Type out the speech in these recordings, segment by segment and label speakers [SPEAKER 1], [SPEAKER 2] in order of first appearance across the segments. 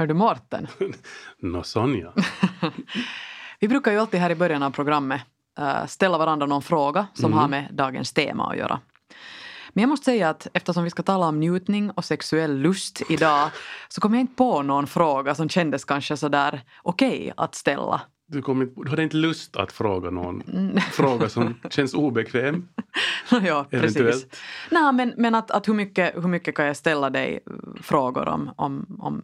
[SPEAKER 1] Hör du Mårten?
[SPEAKER 2] Nå, Sonja.
[SPEAKER 1] Vi brukar ju alltid här i början av programmet uh, ställa varandra någon fråga som
[SPEAKER 2] Mm.
[SPEAKER 1] har med dagens tema att göra. Men jag måste säga att eftersom vi ska tala om njutning och sexuell lust idag så kom jag inte på någon fråga som kändes kanske sådär okej att ställa.
[SPEAKER 2] Du, kom inte, du hade inte lust att fråga någon fråga som känns obekväm,
[SPEAKER 1] ja, precis. Nej, men, men att, att hur, mycket, hur mycket kan jag ställa dig eh, frågor om, om, om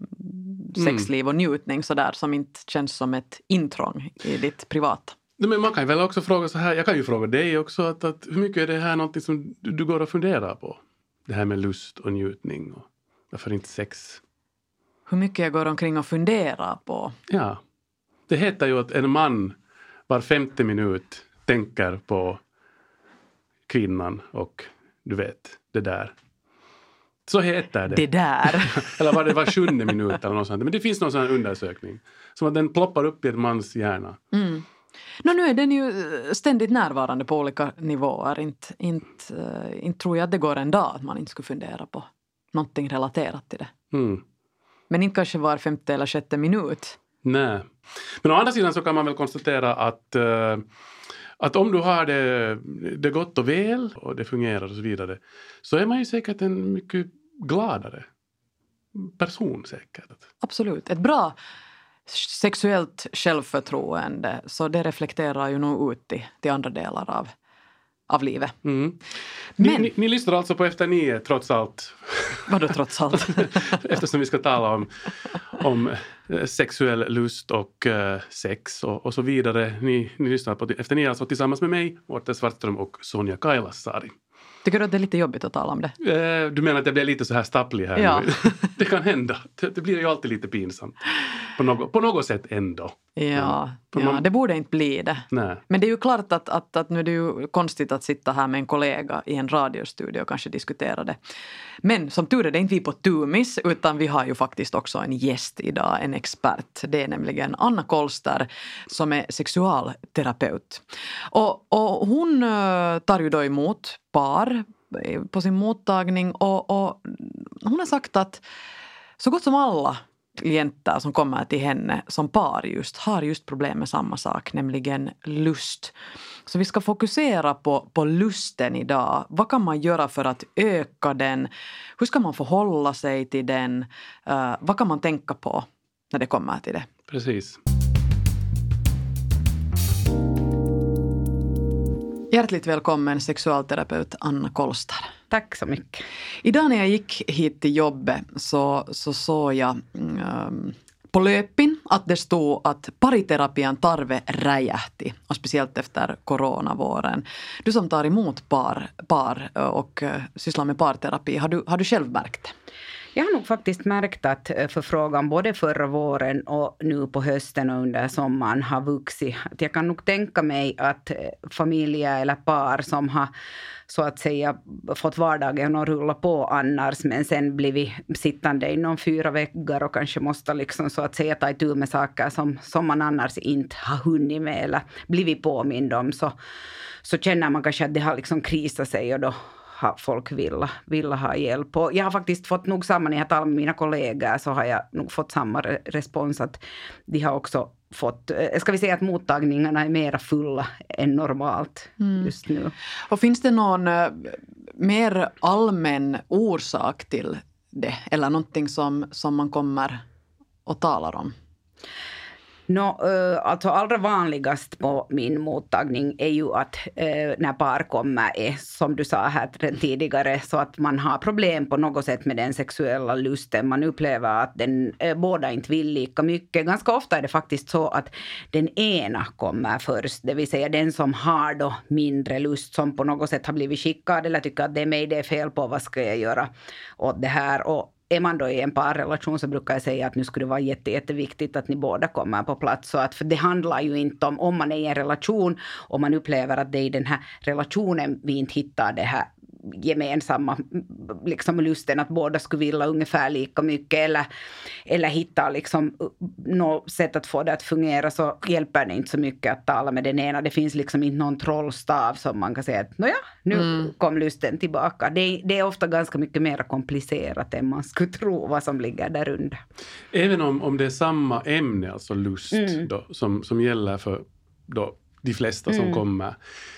[SPEAKER 1] sexliv och njutning sådär som inte känns som ett intrång i ditt privata?
[SPEAKER 2] Men man kan väl också fråga så här, jag kan ju fråga dig också, att, att hur mycket är det här någonting som du, du går och funderar på? Det här med lust och njutning och varför inte sex?
[SPEAKER 1] Hur mycket jag går omkring och funderar på.
[SPEAKER 2] Ja. Det heter ju att en man var femte minut tänker på kvinnan och du vet, det där. Så heter det.
[SPEAKER 1] Det där.
[SPEAKER 2] Eller var det var sjunde minut eller något sånt. Men det finns någon sån här undersökning. Som att den ploppar upp i en mans hjärna.
[SPEAKER 1] Mm. Nå, nu är den ju ständigt närvarande på olika nivåer. Inte, inte, eh, inte tror jag att det går en dag att man inte skulle fundera på någonting relaterat till det.
[SPEAKER 2] Mm.
[SPEAKER 1] Men inte kanske var femte eller sjätte minut.
[SPEAKER 2] Nej. Men å andra sidan så kan man väl konstatera att, uh, att om du har det, det gott och väl och det fungerar och så vidare så är man ju säkert en mycket gladare person säkert.
[SPEAKER 1] Absolut. Ett bra sexuellt självförtroende, så det reflekterar ju nog ut till, till andra delar av, av livet.
[SPEAKER 2] Mm. Ni,
[SPEAKER 1] Men-
[SPEAKER 2] ni, ni lyssnar alltså på Efter nio trots allt
[SPEAKER 1] Vadå trots allt?
[SPEAKER 2] eftersom vi ska tala om, om eh, sexuell lust och eh, sex och, och så vidare. Ni, ni lyssnar på Efter nio alltså tillsammans med mig, Mårten Svartström och Sonja Kailasari.
[SPEAKER 1] Tycker du att det är lite jobbigt att tala om det?
[SPEAKER 2] Eh, Du menar att jag blir lite så här stapplig här
[SPEAKER 1] Ja.
[SPEAKER 2] nu? Det kan hända. Det, det blir ju alltid lite pinsamt. På något, på något sätt ändå.
[SPEAKER 1] Ja, ja
[SPEAKER 2] man-
[SPEAKER 1] det borde inte bli det.
[SPEAKER 2] Nej.
[SPEAKER 1] Men det är ju klart att, att, att nu är det ju konstigt att sitta här med en kollega i en radiostudio och kanske diskutera det. Men som tur är det inte vi på Tumis utan vi har ju faktiskt också en gäst idag, en expert. Det är nämligen Anna Kolster som är sexualterapeut. Och, och hon eh, tar ju då emot par eh, på sin mottagning och, och hon har sagt att så gott som alla klienter som kommer till henne som par just har just problem med samma sak, nämligen lust. Så vi ska fokusera på, på lusten idag. Vad kan man göra för att öka den? Hur ska man förhålla sig till den? Uh, vad kan man tänka på när det kommer till det?
[SPEAKER 2] Precis.
[SPEAKER 1] Hjärtligt välkommen sexualterapeut Anna Kolster.
[SPEAKER 3] Tack så mycket.
[SPEAKER 1] Idag när jag gick hit till jobbet så, så såg jag mm, på löpin att det stod att pariterapian tarve räjähti och speciellt efter coronavåren. Du som tar emot par, par och eh, sysslar med parterapi, har du, har du själv märkt det?
[SPEAKER 3] Jag har nog faktiskt märkt att eh, förfrågan både förra våren och nu på hösten och under sommaren har vuxit. Att jag kan nog tänka mig att eh, familjer eller par som har så att säga fått vardagen att rulla på annars men sen blivit sittande inom fyra väggar och kanske måste liksom så att säga ta itu med saker som, som man annars inte har hunnit med eller blivit påmind om så, så känner man kanske att det har liksom krisat sig och då har folk vilja, vilja ha hjälp. Och jag har faktiskt fått nog samma, när jag talar med mina kollegor så har jag nog fått samma re- respons att de har också fått, eh, ska vi säga att mottagningarna är mera fulla än normalt just nu.
[SPEAKER 1] Och finns det någon eh, mer allmän orsak till det eller någonting som, som man kommer och talar om?
[SPEAKER 3] No, eh, alltså allra vanligast på min mottagning är ju att eh, när par kommer är, som du sa här tidigare, så att man har problem på något sätt med den sexuella lusten. Man upplever att den, eh, båda inte vill lika mycket. Ganska ofta är det faktiskt så att den ena kommer först, det vill säga den som har då mindre lust, som på något sätt har blivit skickad eller tycker att det är mig det är fel på, vad ska jag göra åt det här? Och är man då i en parrelation så brukar jag säga att nu skulle det vara jätte, jätteviktigt att ni båda kommer på plats. Så att, för det handlar ju inte om, om man är i en relation och man upplever att det är i den här relationen vi inte hittar det här gemensamma liksom lusten att båda skulle vilja ungefär lika mycket eller, eller hitta liksom något sätt att få det att fungera så hjälper det inte så mycket att tala med den ena. Det finns liksom inte någon trollstav som man kan säga att nåja, nu mm. kom lusten tillbaka. Det, det, är ofta ganska mycket mer komplicerat än man skulle tro vad som ligger där under.
[SPEAKER 2] Även om, om det är samma ämne, alltså lust, mm. då, som, som gäller för då, de flesta som mm. kommer,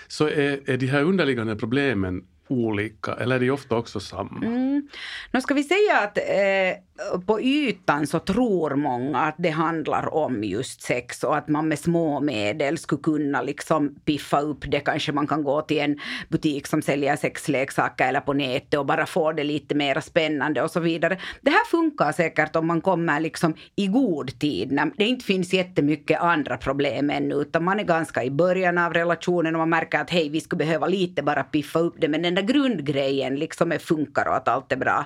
[SPEAKER 2] så är, är de här underliggande problemen olika eller är de ofta också samma? Mm.
[SPEAKER 3] Nu ska vi säga att eh, på ytan så tror många att det handlar om just sex och att man med små medel skulle kunna liksom piffa upp det. Kanske man kan gå till en butik som säljer sexleksaker eller på nätet och bara få det lite mer spännande och så vidare. Det här funkar säkert om man kommer liksom i god tid när det inte finns jättemycket andra problem ännu utan man är ganska i början av relationen och man märker att hej vi skulle behöva lite bara piffa upp det men den där grundgrejen liksom är funkar och att allt är bra.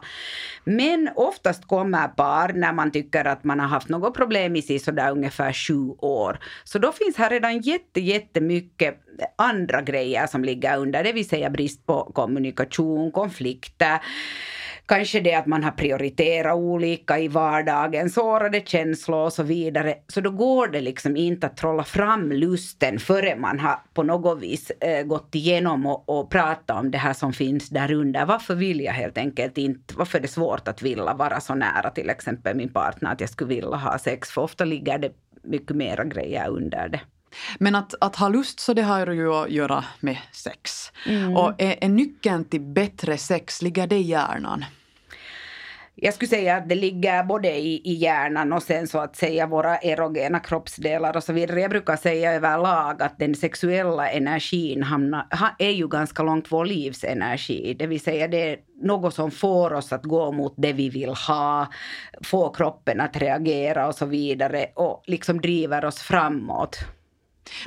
[SPEAKER 3] Men oftast kommer par när man tycker att man har haft något problem i sig sådär ungefär sju år. Så då finns här redan jätte, jättemycket andra grejer som ligger under, det vill säga brist på kommunikation, konflikter, Kanske det att man har prioriterat olika i vardagen, sårade känslor och så vidare. Så då går det liksom inte att trolla fram lusten före man har på något vis eh, gått igenom och, och pratat om det här som finns där under. Varför vill jag helt enkelt inte, varför är det svårt att vilja vara så nära till exempel min partner att jag skulle vilja ha sex? För ofta ligger det mycket mera grejer under det.
[SPEAKER 1] Men att, att ha lust så det har ju att göra med sex. Mm. Och är, är nyckeln till bättre sex, ligger det i hjärnan?
[SPEAKER 3] Jag skulle säga att det ligger både i, i hjärnan och sen så att säga våra erogena kroppsdelar och så vidare. Jag brukar säga överlag att den sexuella energin hamnar, är ju ganska långt vår livsenergi. Det vill säga det är något som får oss att gå mot det vi vill ha, få kroppen att reagera och så vidare och liksom driver oss framåt.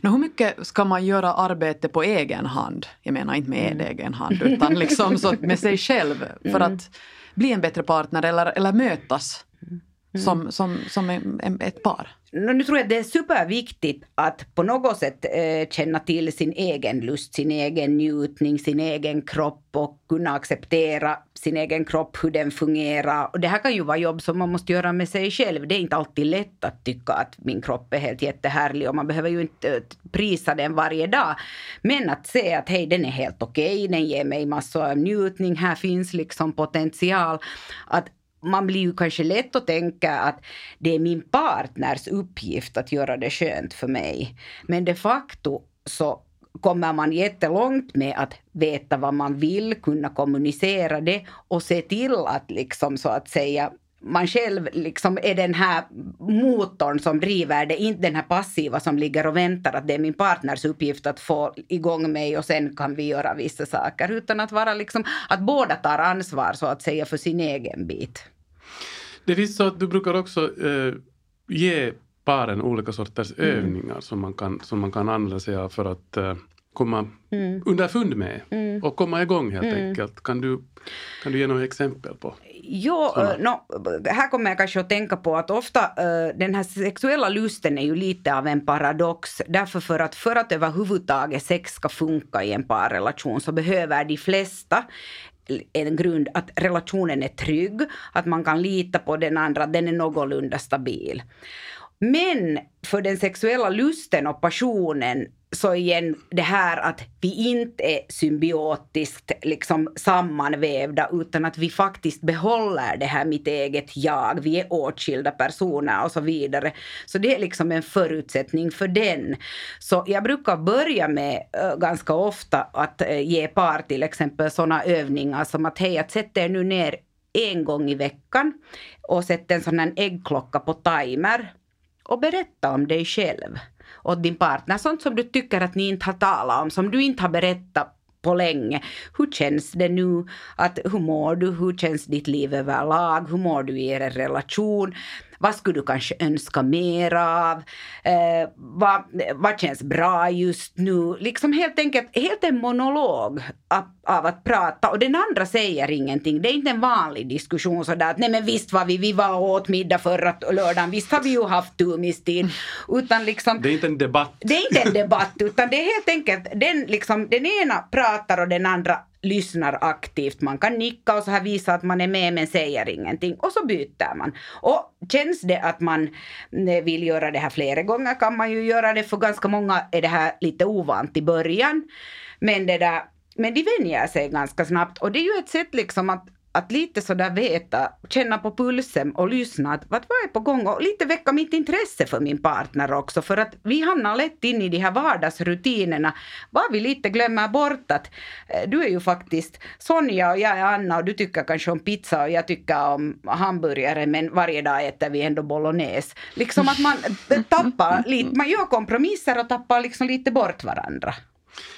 [SPEAKER 1] No, hur mycket ska man göra arbete på egen hand? Jag menar inte med mm. egen hand utan liksom så med sig själv. För mm. att bli en bättre partner eller, eller mötas mm. Som, som, som en, ett par?
[SPEAKER 3] Nu tror jag att det är superviktigt att på något sätt eh, känna till sin egen lust, sin egen njutning, sin egen kropp och kunna acceptera sin egen kropp, hur den fungerar. Och det här kan ju vara jobb som man måste göra med sig själv. Det är inte alltid lätt att tycka att min kropp är helt jättehärlig och man behöver ju inte eh, prisa den varje dag. Men att se att hej, den är helt okej, okay, den ger mig massor av njutning, här finns liksom potential. Att man blir ju kanske lätt att tänka att det är min partners uppgift att göra det skönt för mig. Men de facto så kommer man jättelångt med att veta vad man vill, kunna kommunicera det och se till att liksom så att säga man själv liksom är den här motorn som driver det, inte den här passiva som ligger och väntar att det är min partners uppgift att få igång mig och sen kan vi göra vissa saker. Utan att vara liksom, att båda tar ansvar så att säga för sin egen bit.
[SPEAKER 2] Det finns så att du brukar också eh, ge paren olika sorters mm. övningar som man, kan, som man kan använda sig av för att eh, komma mm. underfund med mm. och komma igång helt mm. enkelt. Kan du, kan du ge några exempel på?
[SPEAKER 3] Jo, uh, no, här kommer jag kanske att tänka på att ofta uh, den här sexuella lusten är ju lite av en paradox. Därför för att för att överhuvudtaget sex ska funka i en parrelation så behöver de flesta en grund att relationen är trygg, att man kan lita på den andra, att den är någorlunda stabil. Men för den sexuella lusten och passionen så igen det här att vi inte är symbiotiskt liksom sammanvävda utan att vi faktiskt behåller det här mitt eget jag, vi är åtskilda personer och så vidare. Så det är liksom en förutsättning för den. Så jag brukar börja med äh, ganska ofta att äh, ge par till exempel sådana övningar som att hej, att sätta er nu ner en gång i veckan och sätta en sån här äggklocka på timer och berätta om dig själv och din partner. Sånt som du tycker att ni inte har talat om, som du inte har berättat på länge. Hur känns det nu? Att, hur mår du? Hur känns ditt liv överlag? Hur mår du i er relation? Vad skulle du kanske önska mer av? Eh, vad, vad känns bra just nu? Liksom helt enkelt helt en monolog av, av, att prata och den andra säger ingenting. Det är inte en vanlig diskussion sådär att nej men visst var vi, vi var och åt middag förra lördagen, visst har vi ju haft tumistid. Utan liksom,
[SPEAKER 2] det är inte en debatt.
[SPEAKER 3] Det är inte en debatt utan det är helt enkelt den, liksom, den ena pratar och den andra lyssnar aktivt. Man kan nicka och så här visa att man är med men säger ingenting och så byter man. Och känns det att man mm, vill göra det här flera gånger kan man ju göra det. För ganska många är det här lite ovant i början. Men det där men de vänjer sig ganska snabbt och det är ju ett sätt liksom att att lite sådär veta, känna på pulsen och lyssna att vad är på gång och lite väcka mitt intresse för min partner också för att vi hamnar lätt in i de här vardagsrutinerna var vi lite glömmer bort att eh, du är ju faktiskt Sonja och jag är Anna och du tycker kanske om pizza och jag tycker om hamburgare men varje dag äter vi ändå bolognese. Liksom att man tappar lite, man gör kompromisser och tappar liksom lite bort varandra.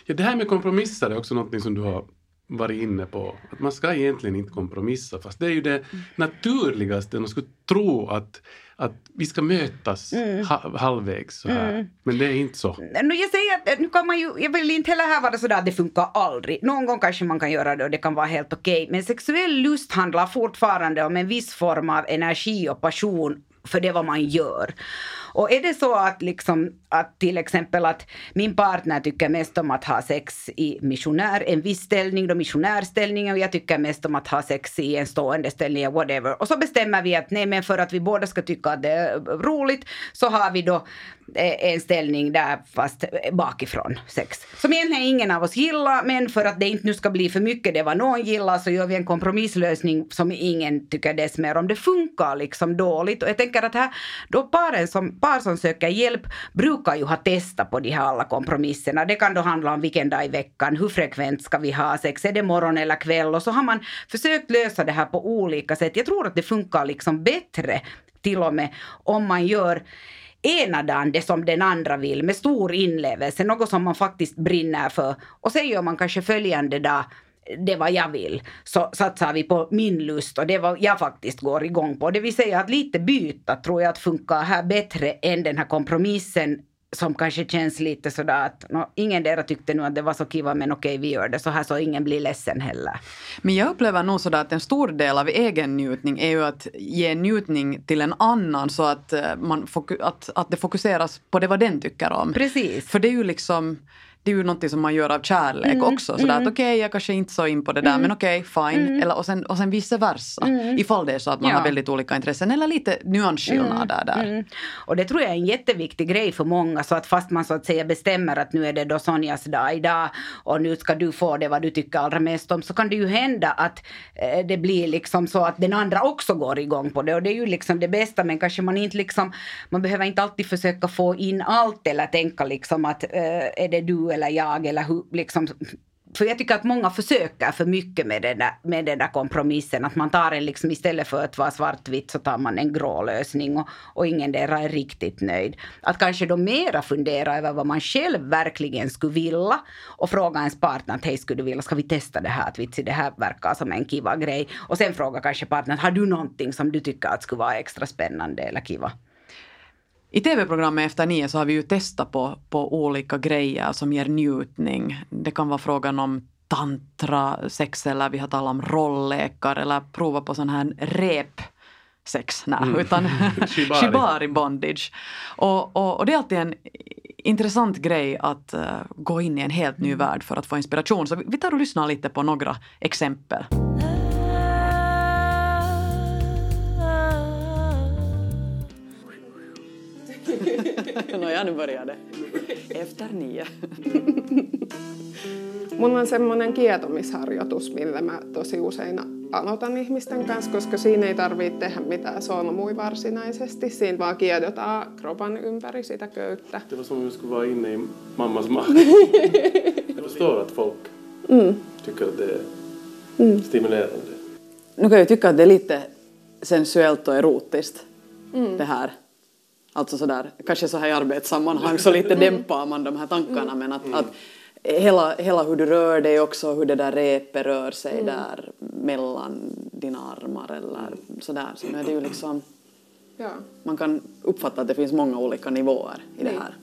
[SPEAKER 2] Ja, det här med kompromisser är också något som du har varit inne på. Att man ska egentligen inte kompromissa fast det är ju det naturligaste. Man skulle tro att, att vi ska mötas mm. halvvägs så här. Mm. Men det är inte så.
[SPEAKER 3] No, jag säger att nu kan man ju, jag vill inte heller här vara sådär att det funkar aldrig. Någon gång kanske man kan göra det och det kan vara helt okej. Okay. Men sexuell lust handlar fortfarande om en viss form av energi och passion för det vad man gör. Och är det så att, liksom, att till exempel att min partner tycker mest om att ha sex i missionär, en viss ställning, då missionärställningen och jag tycker mest om att ha sex i en stående ställning, whatever. Och så bestämmer vi att nej men för att vi båda ska tycka att det är roligt så har vi då eh, en ställning där fast bakifrån sex. Som egentligen ingen av oss gillar men för att det inte nu ska bli för mycket det var någon gillar så gör vi en kompromisslösning som ingen tycker dess mer om. Det funkar liksom dåligt och jag tänker att här då paren som par som söker hjälp brukar ju ha testat på de här alla kompromisserna. Det kan då handla om vilken dag i veckan, hur frekvent ska vi ha sex, är det morgon eller kväll? Och så har man försökt lösa det här på olika sätt. Jag tror att det funkar liksom bättre till och med om man gör ena dagen det som den andra vill med stor inlevelse, något som man faktiskt brinner för. Och sen gör man kanske följande dag det vad jag vill, så satsar vi på min lust och det vad jag faktiskt går igång på. Det vill säga att lite byta tror jag att funkar här bättre än den här kompromissen som kanske känns lite sådär att no, ingen där tyckte nu att det var så kiva men okej vi gör det så här så ingen blir ledsen heller.
[SPEAKER 1] Men jag upplever nog sådär att en stor del av egen njutning är ju att ge njutning till en annan så att, eh, man att, att det fokuseras på det vad den tycker om.
[SPEAKER 3] Precis.
[SPEAKER 1] För det är ju liksom det är ju någonting som man gör av kärlek mm, också. Sådär mm. att okej, okay, jag kanske inte så in på det där mm. men okej, okay, fine. Mm. Eller, och, sen, och sen vice versa. Mm. Ifall det är så att man ja. har väldigt olika intressen eller lite nyansskillnader där.
[SPEAKER 3] Mm. Och det tror jag är en jätteviktig grej för många så att fast man så att säga bestämmer att nu är det då Sonjas dag idag och nu ska du få det vad du tycker allra mest om så kan det ju hända att eh, det blir liksom så att den andra också går igång på det och det är ju liksom det bästa men kanske man inte liksom man behöver inte alltid försöka få in allt eller tänka liksom att eh, är det du eller jag eller hur, liksom, för jag tycker att många försöker för mycket med den där, med den där kompromissen. Att man tar en liksom istället för att vara svartvitt så tar man en grå lösning och, och ingen där är riktigt nöjd. Att kanske då mera fundera över vad man själv verkligen skulle vilja och fråga ens partner att hej skulle du vilja, ska vi testa det här? Att vitsi det här verkar som en kiva grej. Och sen fråga kanske partnern, har du någonting som du tycker att skulle vara extra spännande eller kiva?
[SPEAKER 1] I tv-programmet Efter nio så har vi ju testat på, på olika grejer som ger njutning. Det kan vara frågan om tantra, sex eller vi har talat om rolllekar eller prova på sån här rep sex, nej, mm. utan shibari. shibari bondage. Och, och, och, det är alltid en intressant grej att uh, gå in i en helt ny värld för att få inspiration. Så vi tar och lyssnar lite på några exempel.
[SPEAKER 4] Nåja, nu börjar det. Efter nio. Mulla on semmoinen kietomisharjoitus, millä mä tosi usein aloitan ihmisten kanssa, koska siinä ei tarvitse tehdä mitään solmui varsinaisesti. Siinä vaan kiedotaan kropan ympäri sitä köyttä.
[SPEAKER 2] Det var som om jag skulle vara inne i mammas mage. Jag förstår att folk mm. tycker att det är mm. stimulerande.
[SPEAKER 4] Nu kan jag tycka att det är lite sensuellt och erotiskt mm. det här. Alltså sådär, kanske så här i arbetssammanhang så lite dämpar man de här tankarna mm. men att, mm. att hela, hela hur du rör dig också, hur det där repet rör sig mm. där mellan dina armar eller sådär. Så nu är det ju liksom, ja. man kan uppfatta att det finns många olika nivåer i det här.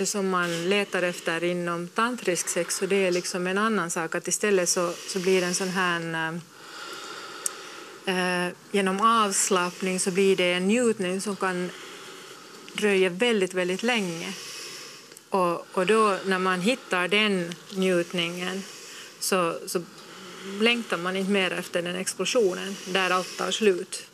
[SPEAKER 5] Det som man letar efter inom tantrisk sex Och det är liksom en annan sak. Att istället så, så blir det en sån här... Eh, eh, genom avslappning så blir det en njutning som kan dröja väldigt, väldigt länge. Och, och då när man hittar den njutningen så, så längtar man inte mer efter den explosionen där allt tar slut.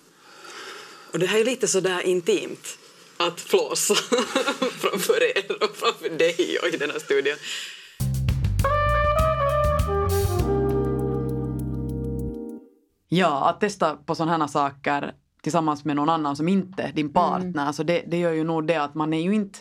[SPEAKER 4] Och det här är lite sådär intimt att flåsa framför er och framför dig och i den här studion.
[SPEAKER 1] Ja, att testa på sådana här saker tillsammans med någon annan som inte din partner, mm. så det, det gör ju nog det att man är ju inte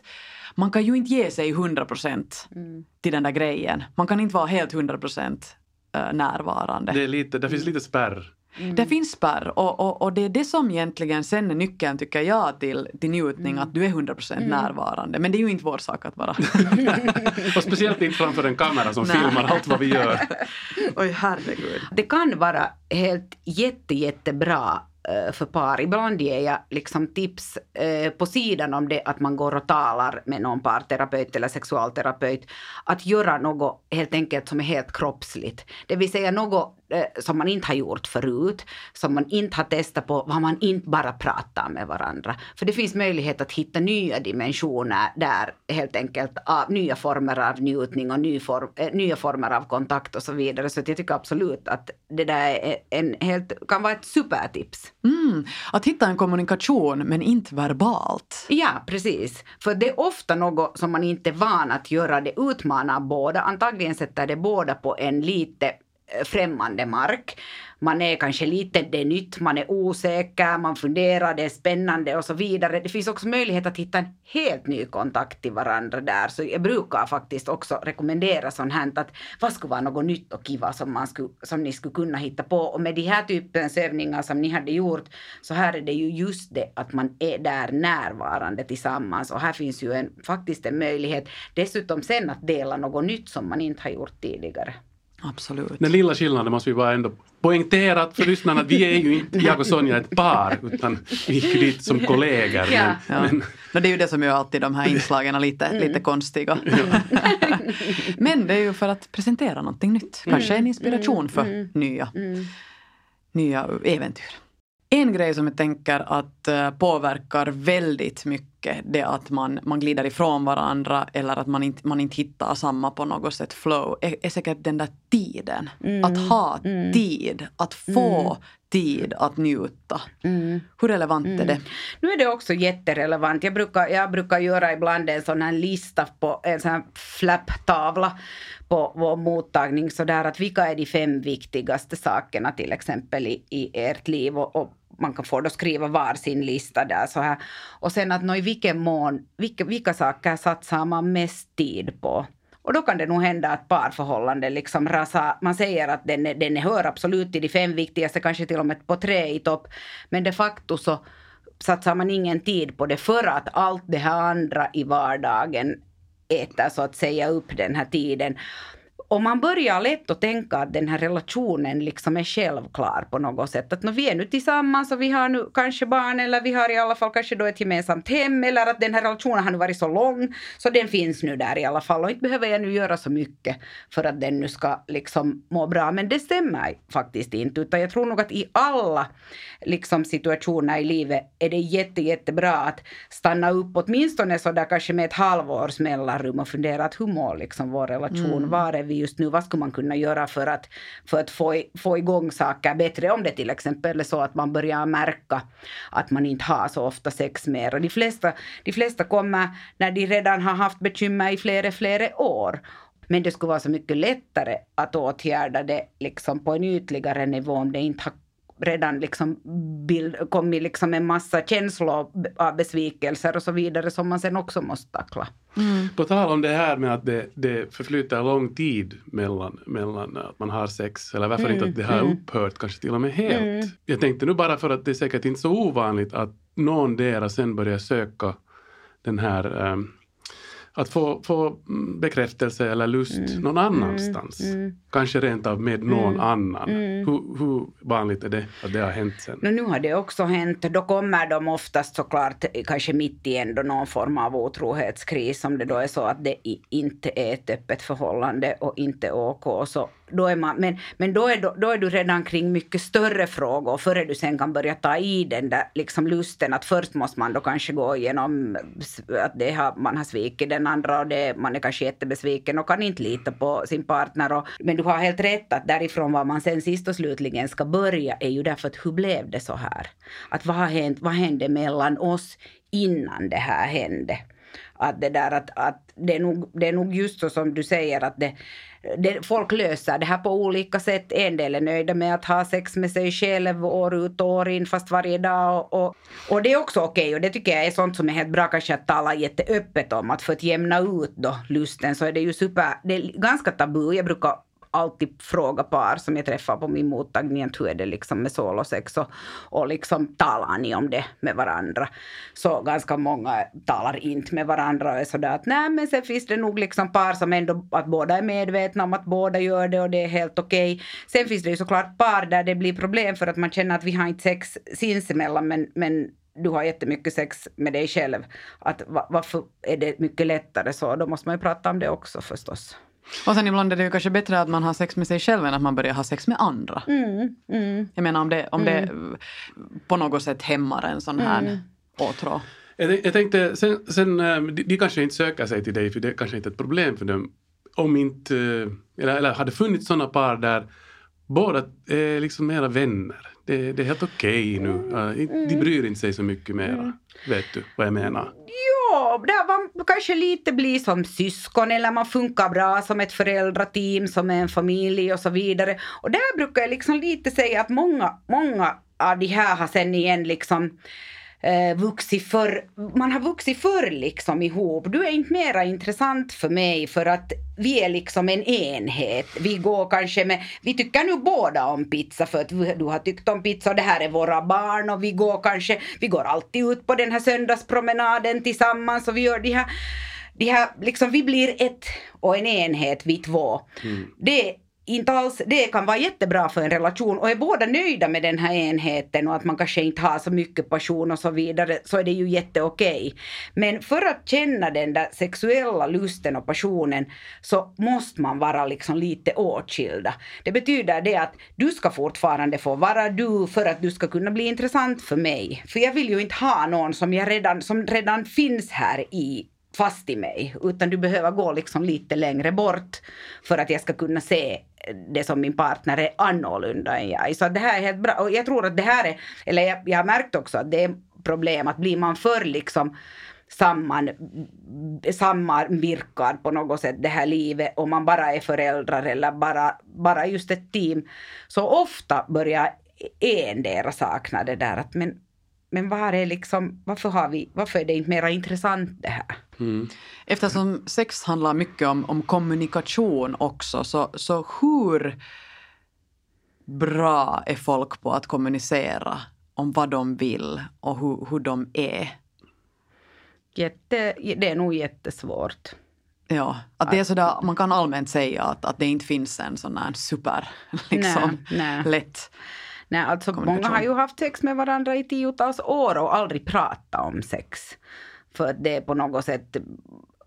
[SPEAKER 1] man kan ju inte ge sig 100 procent mm. till den där grejen. Man kan inte vara helt 100 procent eh, närvarande.
[SPEAKER 2] Det, är lite, det finns lite spärr.
[SPEAKER 1] Mm. Det finns spärr och, och, och, det är det som egentligen sen är nyckeln tycker jag till, till njutning, mm. att du är 100% mm. närvarande. Men det är ju inte vår sak att vara.
[SPEAKER 2] och speciellt inte framför en kamera som Nej. filmar allt vad vi gör.
[SPEAKER 1] Oj herregud.
[SPEAKER 3] Det kan vara helt jätte, jättebra Eh, för par. Ibland ger jag liksom tips eh, på sidan om det att man går och talar med någon parterapeut eller sexualterapeut. Att göra något helt enkelt som är helt kroppsligt. Det vill säga något som man inte har gjort förut, som man inte har testat på, vad man inte bara pratar med varandra. För det finns möjlighet att hitta nya dimensioner där helt enkelt av nya former av njutning och ny form, äh, nya former av kontakt och så vidare. Så jag tycker absolut att det där är en helt, kan vara ett supertips.
[SPEAKER 1] Mm, att hitta en kommunikation men inte verbalt.
[SPEAKER 3] Ja, precis. För det är ofta något som man inte är van att göra. Det utmanar båda. Antagligen sätter det båda på en lite Eh, främmande mark. Man är kanske lite, det är nytt, man är osäker, man funderar, det är spännande och så vidare. Det finns också möjlighet att hitta en helt ny kontakt till varandra där. Så jag brukar faktiskt också rekommendera sånt här att vad skulle vara något nytt och kiva som, man skulle, som ni skulle kunna hitta på. Och med de här typens övningar som ni hade gjort så här är det ju just det att man är där närvarande tillsammans och här finns ju en, faktiskt en möjlighet dessutom sen att dela något nytt som man inte har gjort tidigare.
[SPEAKER 1] Absolut.
[SPEAKER 2] Den lilla skillnaden måste vi bara ändå poängtera för lyssnarna att vi är ju inte, jag och Sonja, ett par utan vi gick dit som kollegor.
[SPEAKER 1] Ja. Men, ja. Men, det är ju det som gör alltid de här inslagen lite, mm. lite konstiga. Ja. men det är ju för att presentera någonting nytt. Kanske en mm. inspiration för mm. nya, mm. nya äventyr. En grej som jag tänker att uh, påverkar väldigt mycket det är att man, man glider ifrån varandra eller att man inte, man inte hittar samma på något sätt flow är, är säkert den där tiden. Mm. Att ha mm. tid, att få mm. tid att njuta. Mm. Hur relevant är
[SPEAKER 3] mm.
[SPEAKER 1] det?
[SPEAKER 3] Nu är det också jätterelevant. Jag brukar, jag brukar göra ibland en sån här lista på en sån här flapptavla på vår mottagning sådär att vilka är de fem viktigaste sakerna till exempel i, i ert liv och, och man kan få då skriva var sin lista där så här. Och sen att i vilken mån, vilka, vilka saker satsar man mest tid på? Och då kan det nog hända att parförhållanden liksom rasar. Man säger att den, den hör absolut till de fem viktigaste, kanske till och med på tre i topp. Men de facto så satsar man ingen tid på det för att allt det här andra i vardagen äter så att säga upp den här tiden. Och man börjar lätt att tänka att den här relationen liksom är självklar på något sätt. Att vi är nu tillsammans och vi har nu kanske barn eller vi har i alla fall kanske då ett gemensamt hem eller att den här relationen har nu varit så lång så den finns nu där i alla fall och inte behöver jag nu göra så mycket för att den nu ska liksom må bra. Men det stämmer faktiskt inte utan jag tror nog att i alla liksom situationer i livet är det jätte, jättebra att stanna upp åtminstone så där kanske med ett halvårs mellanrum och fundera att hur mår liksom vår relation, mm. var är vi just nu, vad skulle man kunna göra för att, för att få, få igång saker bättre? Om det till exempel är så att man börjar märka att man inte har så ofta sex mer. Och de flesta, de flesta kommer när de redan har haft bekymmer i flera, flera år. Men det skulle vara så mycket lättare att åtgärda det liksom på en ytligare nivå om det inte har redan liksom bild, kommit liksom en massa känslor av besvikelser och så vidare som man sen också måste tackla.
[SPEAKER 2] Mm. På tal om det här med att det, det förflyter lång tid mellan, mellan att man har sex eller varför mm. inte att det har mm. upphört kanske till och med helt. Mm. Jag tänkte nu bara för att det är säkert inte så ovanligt att någon dera sen börjar söka den här um, att få, få bekräftelse eller lust mm. någon annanstans. Mm. mm. Kanske rent av med någon mm. annan. Mm. Hur, hur, vanligt är det att det har hänt sen?
[SPEAKER 3] No, nu har det också hänt. Då kommer de oftast såklart kanske mitt i ändå någon form av otrohetskris om det då är så att det inte är ett öppet förhållande och inte OK. Så då är man, men men då, är, då, då är du redan kring mycket större frågor före du sen kan börja ta i den där liksom lusten att först måste man då kanske gå igenom att det har, man har svikit den andra och det, man är kanske jättebesviken och kan inte lita på sin partner. Och, men du har helt rätt att därifrån var man sen sist och slutligen ska börja är ju därför att hur blev det så här? Att vad har hänt, vad hände mellan oss innan det här hände? Att det där att, att det, är nog, det är nog just så som du säger att det, det, folk löser det här på olika sätt. En del är nöjda med att ha sex med sig själv år ut och år in fast varje dag. Och, och, och det är också okej okay, och det tycker jag är sånt som är helt bra kanske att tala jätteöppet om. Att för att jämna ut då lusten så är det ju super, det är ganska tabu. Jag brukar alltid fråga par som jag träffar på min mottagning hur är det liksom med solosex och, och liksom talar ni om det med varandra? Så ganska många talar inte med varandra och är sådär att nej men sen finns det nog liksom par som ändå att båda är medvetna om att båda gör det och det är helt okej. Okay. Sen finns det ju såklart par där det blir problem för att man känner att vi har inte sex sinsemellan men, men du har jättemycket sex med dig själv. Att varför är det mycket lättare så? Då måste man ju prata om det också förstås.
[SPEAKER 1] Och sen ibland är det ju kanske bättre att man har sex med sig själv än att man börjar ha sex med andra.
[SPEAKER 3] Mm, mm.
[SPEAKER 1] Jag menar om det, om
[SPEAKER 3] Mm.
[SPEAKER 1] det på något sätt hämmar en sån här åtrå.
[SPEAKER 2] Jag, jag tänkte, sen, sen, eh, de, kanske inte söker sig till dig för det är kanske inte ett problem för dem. Om inte, eh, eller, eller hade funnits sådana par där båda är liksom mera vänner. Det, det är helt okej nu. Eh, De bryr inte sig så mycket mera. Vet du vad jag menar?
[SPEAKER 3] Ja, där man kanske lite blir som syskon eller man funkar bra som ett föräldrateam, som en familj och så vidare. Och där brukar jag liksom lite säga att många, många av de här har sen igen liksom eh, vuxit för, man har vuxit förr liksom ihop. Du är inte mera intressant för mig för att vi är liksom en enhet. Vi går kanske med, vi tycker nu båda om pizza för att du har tyckt om pizza och det här är våra barn och vi går kanske, vi går alltid ut på den här söndagspromenaden tillsammans och vi gör de här de här, liksom, vi blir ett och en enhet vi två. Det inte alls, det kan vara jättebra för en relation och är båda nöjda med den här enheten och att man kanske inte har så mycket passion och så vidare så är det ju jätteokej. Men för att känna den där sexuella lusten och passionen så måste man vara liksom lite åtskilda. Det betyder det att du ska fortfarande få vara du för att du ska kunna bli intressant för mig. För jag vill ju inte ha någon som, jag redan, som redan finns här i fast i mig, utan du behöver gå liksom lite längre bort för att jag ska kunna se det som min partner är annorlunda än jag. Så det här är helt bra. Och jag tror att det här är, eller jag, jag har märkt också att det är problem att blir man för liksom samman, sammanvirkad på något sätt det här livet och man bara är föräldrar eller bara, bara just ett team. Så ofta börjar endera sakna det där att men, men var är liksom, varför, har vi, varför är det inte mer intressant det här?
[SPEAKER 1] Eftersom sex handlar mycket om, om kommunikation också, så, så hur bra är folk på att kommunicera om vad de vill och hur, hur de är?
[SPEAKER 3] Jätte, det är nog jättesvårt.
[SPEAKER 1] Ja, att det är sådär, man kan allmänt säga att, att det inte finns en sån här super, liksom,
[SPEAKER 3] Nej, nej.
[SPEAKER 1] lätt.
[SPEAKER 3] Nej, alltså många har ju haft sex med varandra i tiotals år och aldrig pratat om sex. För det är på något sätt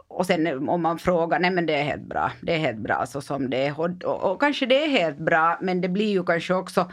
[SPEAKER 3] och sen om man frågar, nej men det är helt bra, det är helt bra så som det är. Och, och, och kanske det är helt bra, men det blir ju kanske också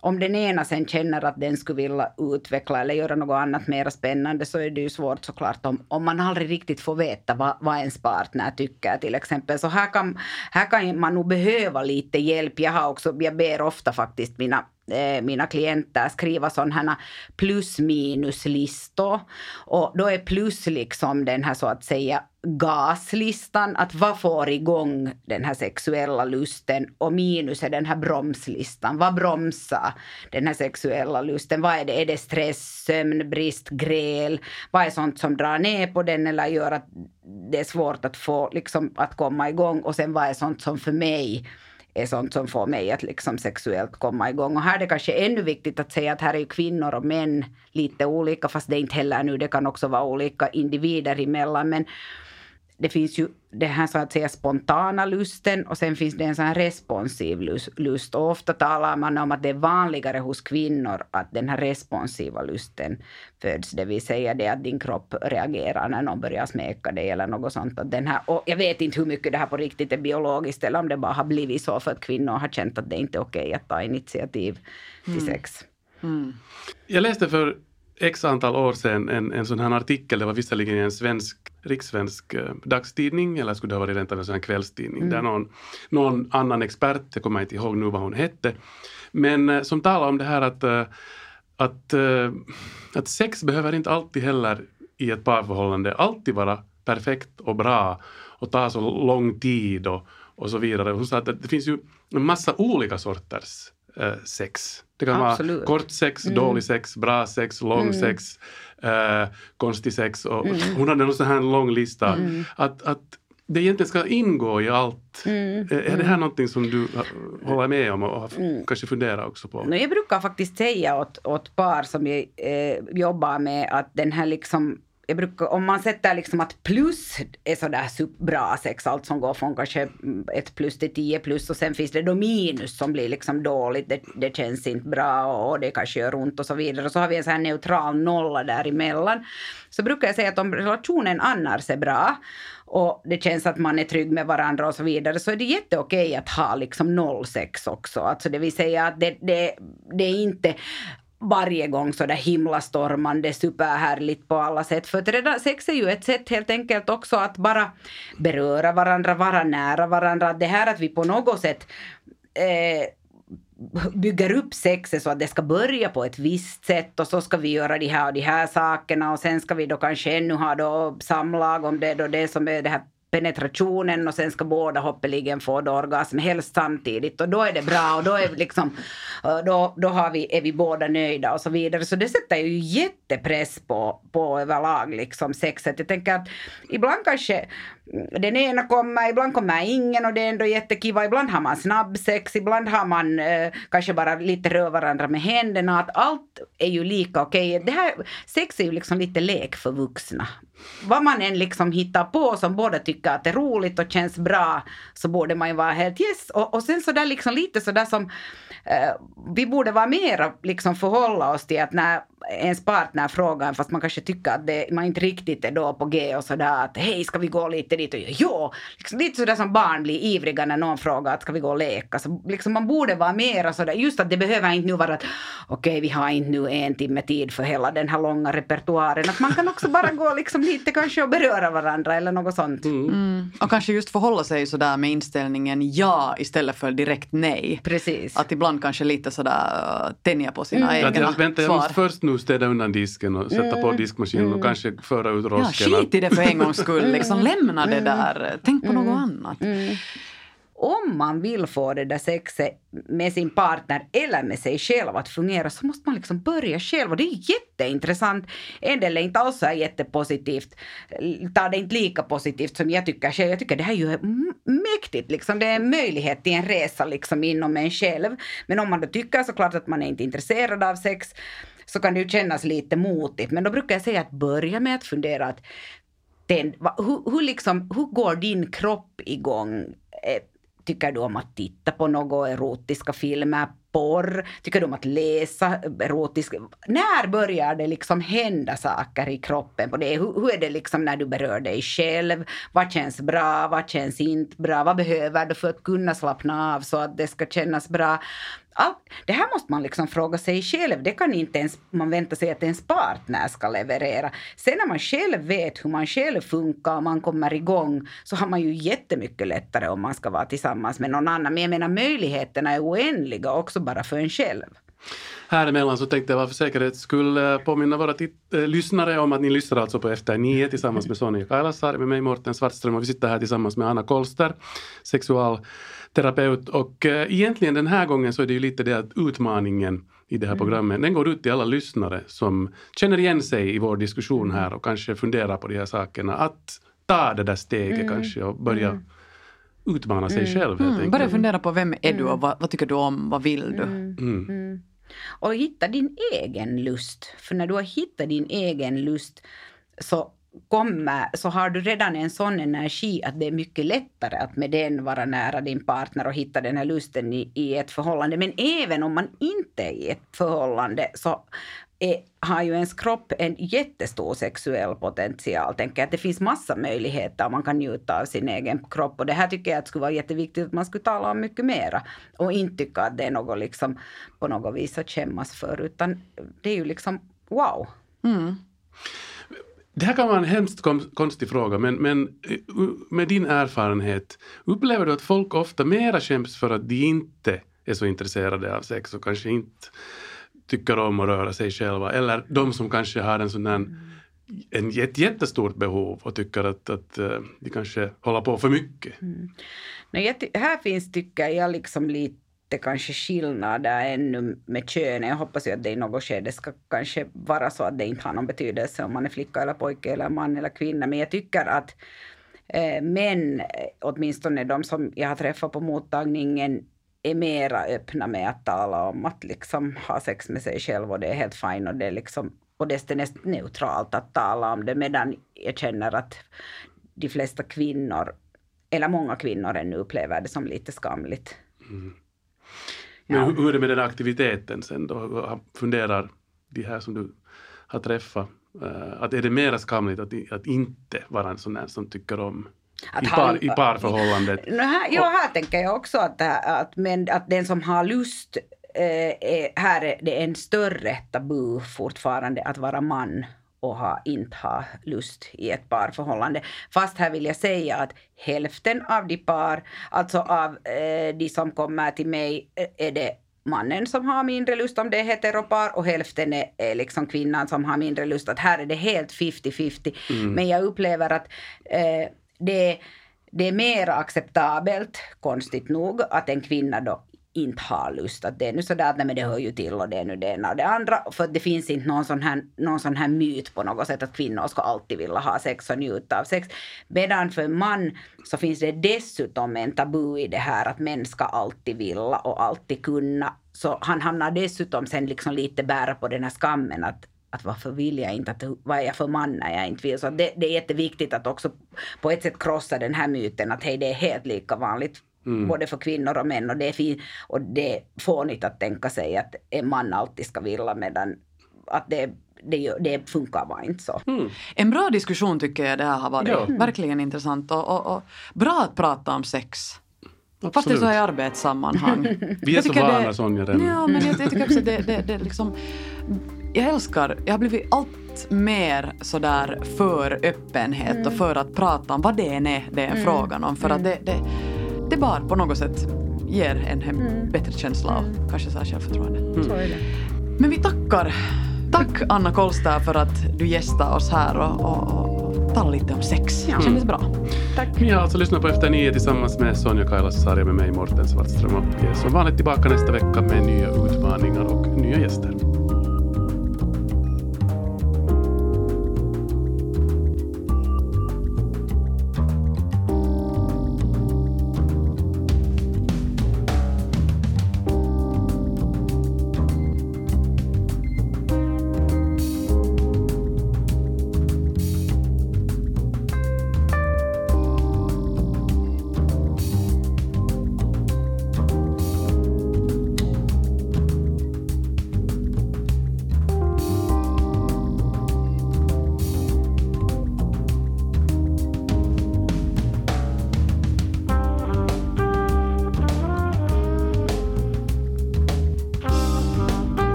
[SPEAKER 3] om den ena sen känner att den skulle vilja utveckla eller göra något annat mer spännande så är det ju svårt såklart om, om man aldrig riktigt får veta vad, vad ens partner tycker till exempel. Så här kan, här kan man nog behöva lite hjälp. Jag har också, jag ber ofta faktiskt mina Eh, mina klienter skriva sådana här plus minus listor. Och då är plus liksom den här så att säga gaslistan, att vad får igång den här sexuella lusten? Och minus är den här bromslistan, vad bromsar den här sexuella lusten, vad är det, är det stress, sömnbrist, gräl, vad är sånt som drar ner på den eller gör att det är svårt att få liksom att komma igång? Och sen vad är sånt som för mig är sånt som får mig att liksom sexuellt komma igång. Och här är det kanske ännu viktigt att säga att här är ju kvinnor och män lite olika, fast det är inte heller nu, det kan också vara olika individer emellan. Men det finns ju det här så att säga spontana lusten och sen finns det en sån responsiv lust. Och ofta talar man om att det är vanligare hos kvinnor att den här responsiva lusten föds. Det vill säga det att din kropp reagerar när någon börjar smeka dig eller något sånt. Att den här, och jag vet inte hur mycket det här på riktigt är biologiskt eller om det bara har blivit så för att kvinnor har känt att det inte är okej att ta initiativ till mm. sex. Mm.
[SPEAKER 2] Jag läste för x antal år sedan en, en sån här artikel, det var visserligen i en svensk, rikssvensk eh, dagstidning, eller skulle det ha varit rent av en sån här kvällstidning, mm. där någon, någon annan expert, jag kommer inte ihåg nu vad hon hette, men eh, som talar om det här att, eh, att, att sex behöver inte alltid heller i ett parförhållande alltid vara perfekt och bra och ta så lång tid och, och så vidare. Hon sa att det finns ju en massa olika sorters sex. Det kan Absolut. vara kort sex, mm. dålig sex, bra sex, lång mm. sex, eh, konstig sex. Och, mm. Hon hade en sån här lång lista. Mm. Att, att det egentligen ska ingå i allt. Mm. Är det här mm. någonting som du håller med om och kanske funderar också på?
[SPEAKER 3] Jag brukar faktiskt säga åt, åt par som jag eh, jobbar med att den här liksom jag brukar, om man sätter liksom att plus är sådär bra sex, allt som går från kanske ett plus till tio plus och sen finns det då minus som blir liksom dåligt, det, det känns inte bra och det kanske gör ont och så vidare. Och så har vi en sån här neutral nolla däremellan. Så brukar jag säga att om relationen annars är bra och det känns att man är trygg med varandra och så vidare så är det jätteokej att ha liksom noll sex också. Alltså det vill säga att det, det, det är inte varje gång så där himlastormande, superhärligt på alla sätt. För att redan, sex är ju ett sätt helt enkelt också att bara beröra varandra, vara nära varandra. Det här att vi på något sätt eh, bygger upp sexet så att det ska börja på ett visst sätt och så ska vi göra de här och de här sakerna och sen ska vi då kanske ännu ha då samlag om det är då det som är det här penetrationen och sen ska båda hoppeligen få då orgasm helst samtidigt och då är det bra och då är vi liksom då, då har vi, är vi båda nöjda och så vidare. Så det sätter ju jätte jättepress på, på överlag liksom sexet. Jag tänker att ibland kanske mm, den ena kommer, ibland kommer ingen och det är ändå jättekiva. Ibland har man snabbsex, ibland har man eh, kanske bara lite rör varandra med händerna. Att allt är ju lika okej. Okay. Det här, sex är ju liksom lite lek för vuxna. Vad man än liksom hittar på som båda tycker att det är roligt och känns bra så borde man ju vara helt yes. Och, och sen så där liksom lite så där som eh, vi borde vara mera liksom förhålla oss till att när ens partner frågar fast man kanske tycker att det, man inte riktigt är då på G och sådär att hej ska vi gå lite dit och ja, liksom lite sådär som barn blir ivriga när någon frågar att ska vi gå och leka. Så liksom man borde vara mera sådär, just att det behöver inte nu vara att okej okay, vi har inte nu en timme tid för hela den här långa repertoaren. Att man kan också bara gå liksom lite kanske och beröra varandra eller något sånt.
[SPEAKER 1] Mm. Mm. Och kanske just förhålla sig sådär med inställningen ja istället för direkt nej.
[SPEAKER 3] Precis.
[SPEAKER 1] Att ibland kanske lite sådär uh, tänja på sina mm. egna
[SPEAKER 2] att, vänta, jag måste först nu städa undan disken och sätta på mm. diskmaskinen och mm. kanske föra ut rosken.
[SPEAKER 1] Ja, skit i det för en gångs skull. Liksom, lämna det där. Tänk på något annat
[SPEAKER 3] om man vill få det där sexet med sin partner eller med sig själv att fungera så måste man liksom börja själv och det är jätteintressant. En del är inte alls så jättepositivt, tar det inte lika positivt som jag tycker själv. Jag tycker det här är ju mäktigt liksom. Det är en möjlighet till en resa liksom inom en själv. Men om man då tycker såklart att man är inte intresserad av sex så kan det ju kännas lite motigt. Men då brukar jag säga att börja med att fundera att den, hur, hur, liksom, hur går din kropp igång? Eh, Tycker du om att titta på några erotiska filmer, porr? Tycker du om att läsa erotiska? När börjar det liksom hända saker i kroppen på det? Hur, hur är det liksom när du berör dig själv? Vad känns bra? Vad känns inte bra? Vad behöver du för att kunna slappna av så att det ska kännas bra? Allt, det här måste man liksom fråga sig själv. Det kan inte ens man vänta sig att ens partner ska leverera. Sen när man själv vet hur man själv funkar och man kommer igång så har man ju jättemycket lättare om man ska vara tillsammans med någon annan. Men jag menar möjligheterna är oändliga också bara för en själv.
[SPEAKER 2] Här emellan så tänkte jag för säkerhets skull påminna våra äh, lyssnare om att ni lyssnar alltså på Efter nio tillsammans med Sonja Kailasari, med mig Mårten Svartström och vi sitter här tillsammans med Anna Kolster, sexual terapeut och äh, egentligen den här gången så är det ju lite det att utmaningen i det här mm. programmet, den går ut till alla lyssnare som känner igen sig i vår diskussion här och kanske funderar på de här sakerna. Att ta det där steget mm. kanske och börja mm. utmana sig mm. själv. Helt
[SPEAKER 1] mm. Börja fundera på vem är du och vad, vad tycker du om, vad vill du?
[SPEAKER 3] Mm. Och hitta din egen lust. För när du har hittat din egen lust så kommer så har du redan en sån energi att det är mycket lättare att med den vara nära din partner och hitta den här lusten i, i ett förhållande. Men även om man inte är i ett förhållande så är, har ju ens kropp en jättestor sexuell potential. Tänker att det finns massa möjligheter man kan njuta av sin egen kropp. Och det här tycker jag att skulle vara jätteviktigt att man skulle tala om mycket mera. Och inte tycka att det är något liksom på något vis att skämmas för. Utan det är ju liksom wow. Mm.
[SPEAKER 2] Det här kan vara en hemskt konstig fråga, men, men eh, med din erfarenhet, upplever du att folk ofta mera skäms för att de inte är så intresserade av sex och kanske inte tycker om att röra sig själva, eller de som kanske har en sån där en, ett jättestort behov och tycker att, att eh, de kanske håller på för mycket. Mm.
[SPEAKER 3] Nej, här finns, tycker jag, liksom lite lite kanske skillnader ännu med könet. Jag hoppas ju att det i något skede ska kanske vara så att det inte har någon betydelse om man är flicka eller pojke eller man eller kvinna. Men jag tycker att eh, män, åtminstone de som jag har träffat på mottagningen, är mera öppna med att tala om att liksom ha sex med sig själv och det är helt fine och det är liksom och det är nästan neutralt att tala om det medan jag känner att de flesta kvinnor, eller många kvinnor ännu upplever det som lite skamligt. Mm.
[SPEAKER 2] Men ja. hur är det med den aktiviteten sen då? Funderar de här som du har träffat, uh, att är det mera skamligt att, att inte vara en sån där som tycker om att I, par, I parförhållandet.
[SPEAKER 3] Här, ja, här tänker jag också att, att, men, att den som har lust eh, är, här är det en större tabu fortfarande att vara man och ha, inte ha lust i ett parförhållande. Fast här vill jag säga att hälften av de par, alltså av eh, de som kommer till mig, eh, är det mannen som har mindre lust om det är heteropar och hälften är, är liksom kvinnan som har mindre lust. Att här är det helt 50-50. Mm. Men jag upplever att eh, det, det är mer acceptabelt, konstigt nog, att en kvinna då inte har lust. Att det är nu sådär att nej, men det hör ju till och det är nu det ena och det andra. För det finns inte någon sån, här, någon sån här myt på något sätt att kvinnor ska alltid vilja ha sex och njuta av sex. Medan för en man så finns det dessutom en tabu i det här att män ska alltid vilja och alltid kunna. Så han hamnar dessutom sen liksom lite bära på den här skammen att att varför vill jag inte, att, vad är jag för man när jag inte vill. Så det, det är jätteviktigt att också på ett sätt krossa den här myten att hej det är helt lika vanligt Mm. Både för kvinnor och män. Och det, är fin, och det är fånigt att tänka sig att en man alltid ska vilja medan att det, det, det funkar bara inte så. Mm.
[SPEAKER 1] En bra diskussion tycker jag det här har varit. Ja. Verkligen intressant och, och, och, bra att prata om sex. Absolut. Fast det är så i arbetssammanhang.
[SPEAKER 2] Vi är så vana Sonja redan.
[SPEAKER 1] Ja, men jag, jag tycker också det, det, det liksom, jag älskar, jag har blivit allt mer sådär för öppenhet mm. och för att prata om vad det än är det är mm. frågan om. För att det, det det bara på något sätt ger en en mm. bättre känsla av mm. kanske så här självförtroende. Mm. Men vi tackar. Tack Anna Kolstad för att du gästade oss här och, och, och talade lite om sex. Ja. Kändes bra.
[SPEAKER 2] Tack. Vi har alltså lyssnat på Efter nio tillsammans med Sonja Kailasari med mig Morten Svartström och vi är som vanligt tillbaka nästa vecka med nya utmaningar och nya gäster.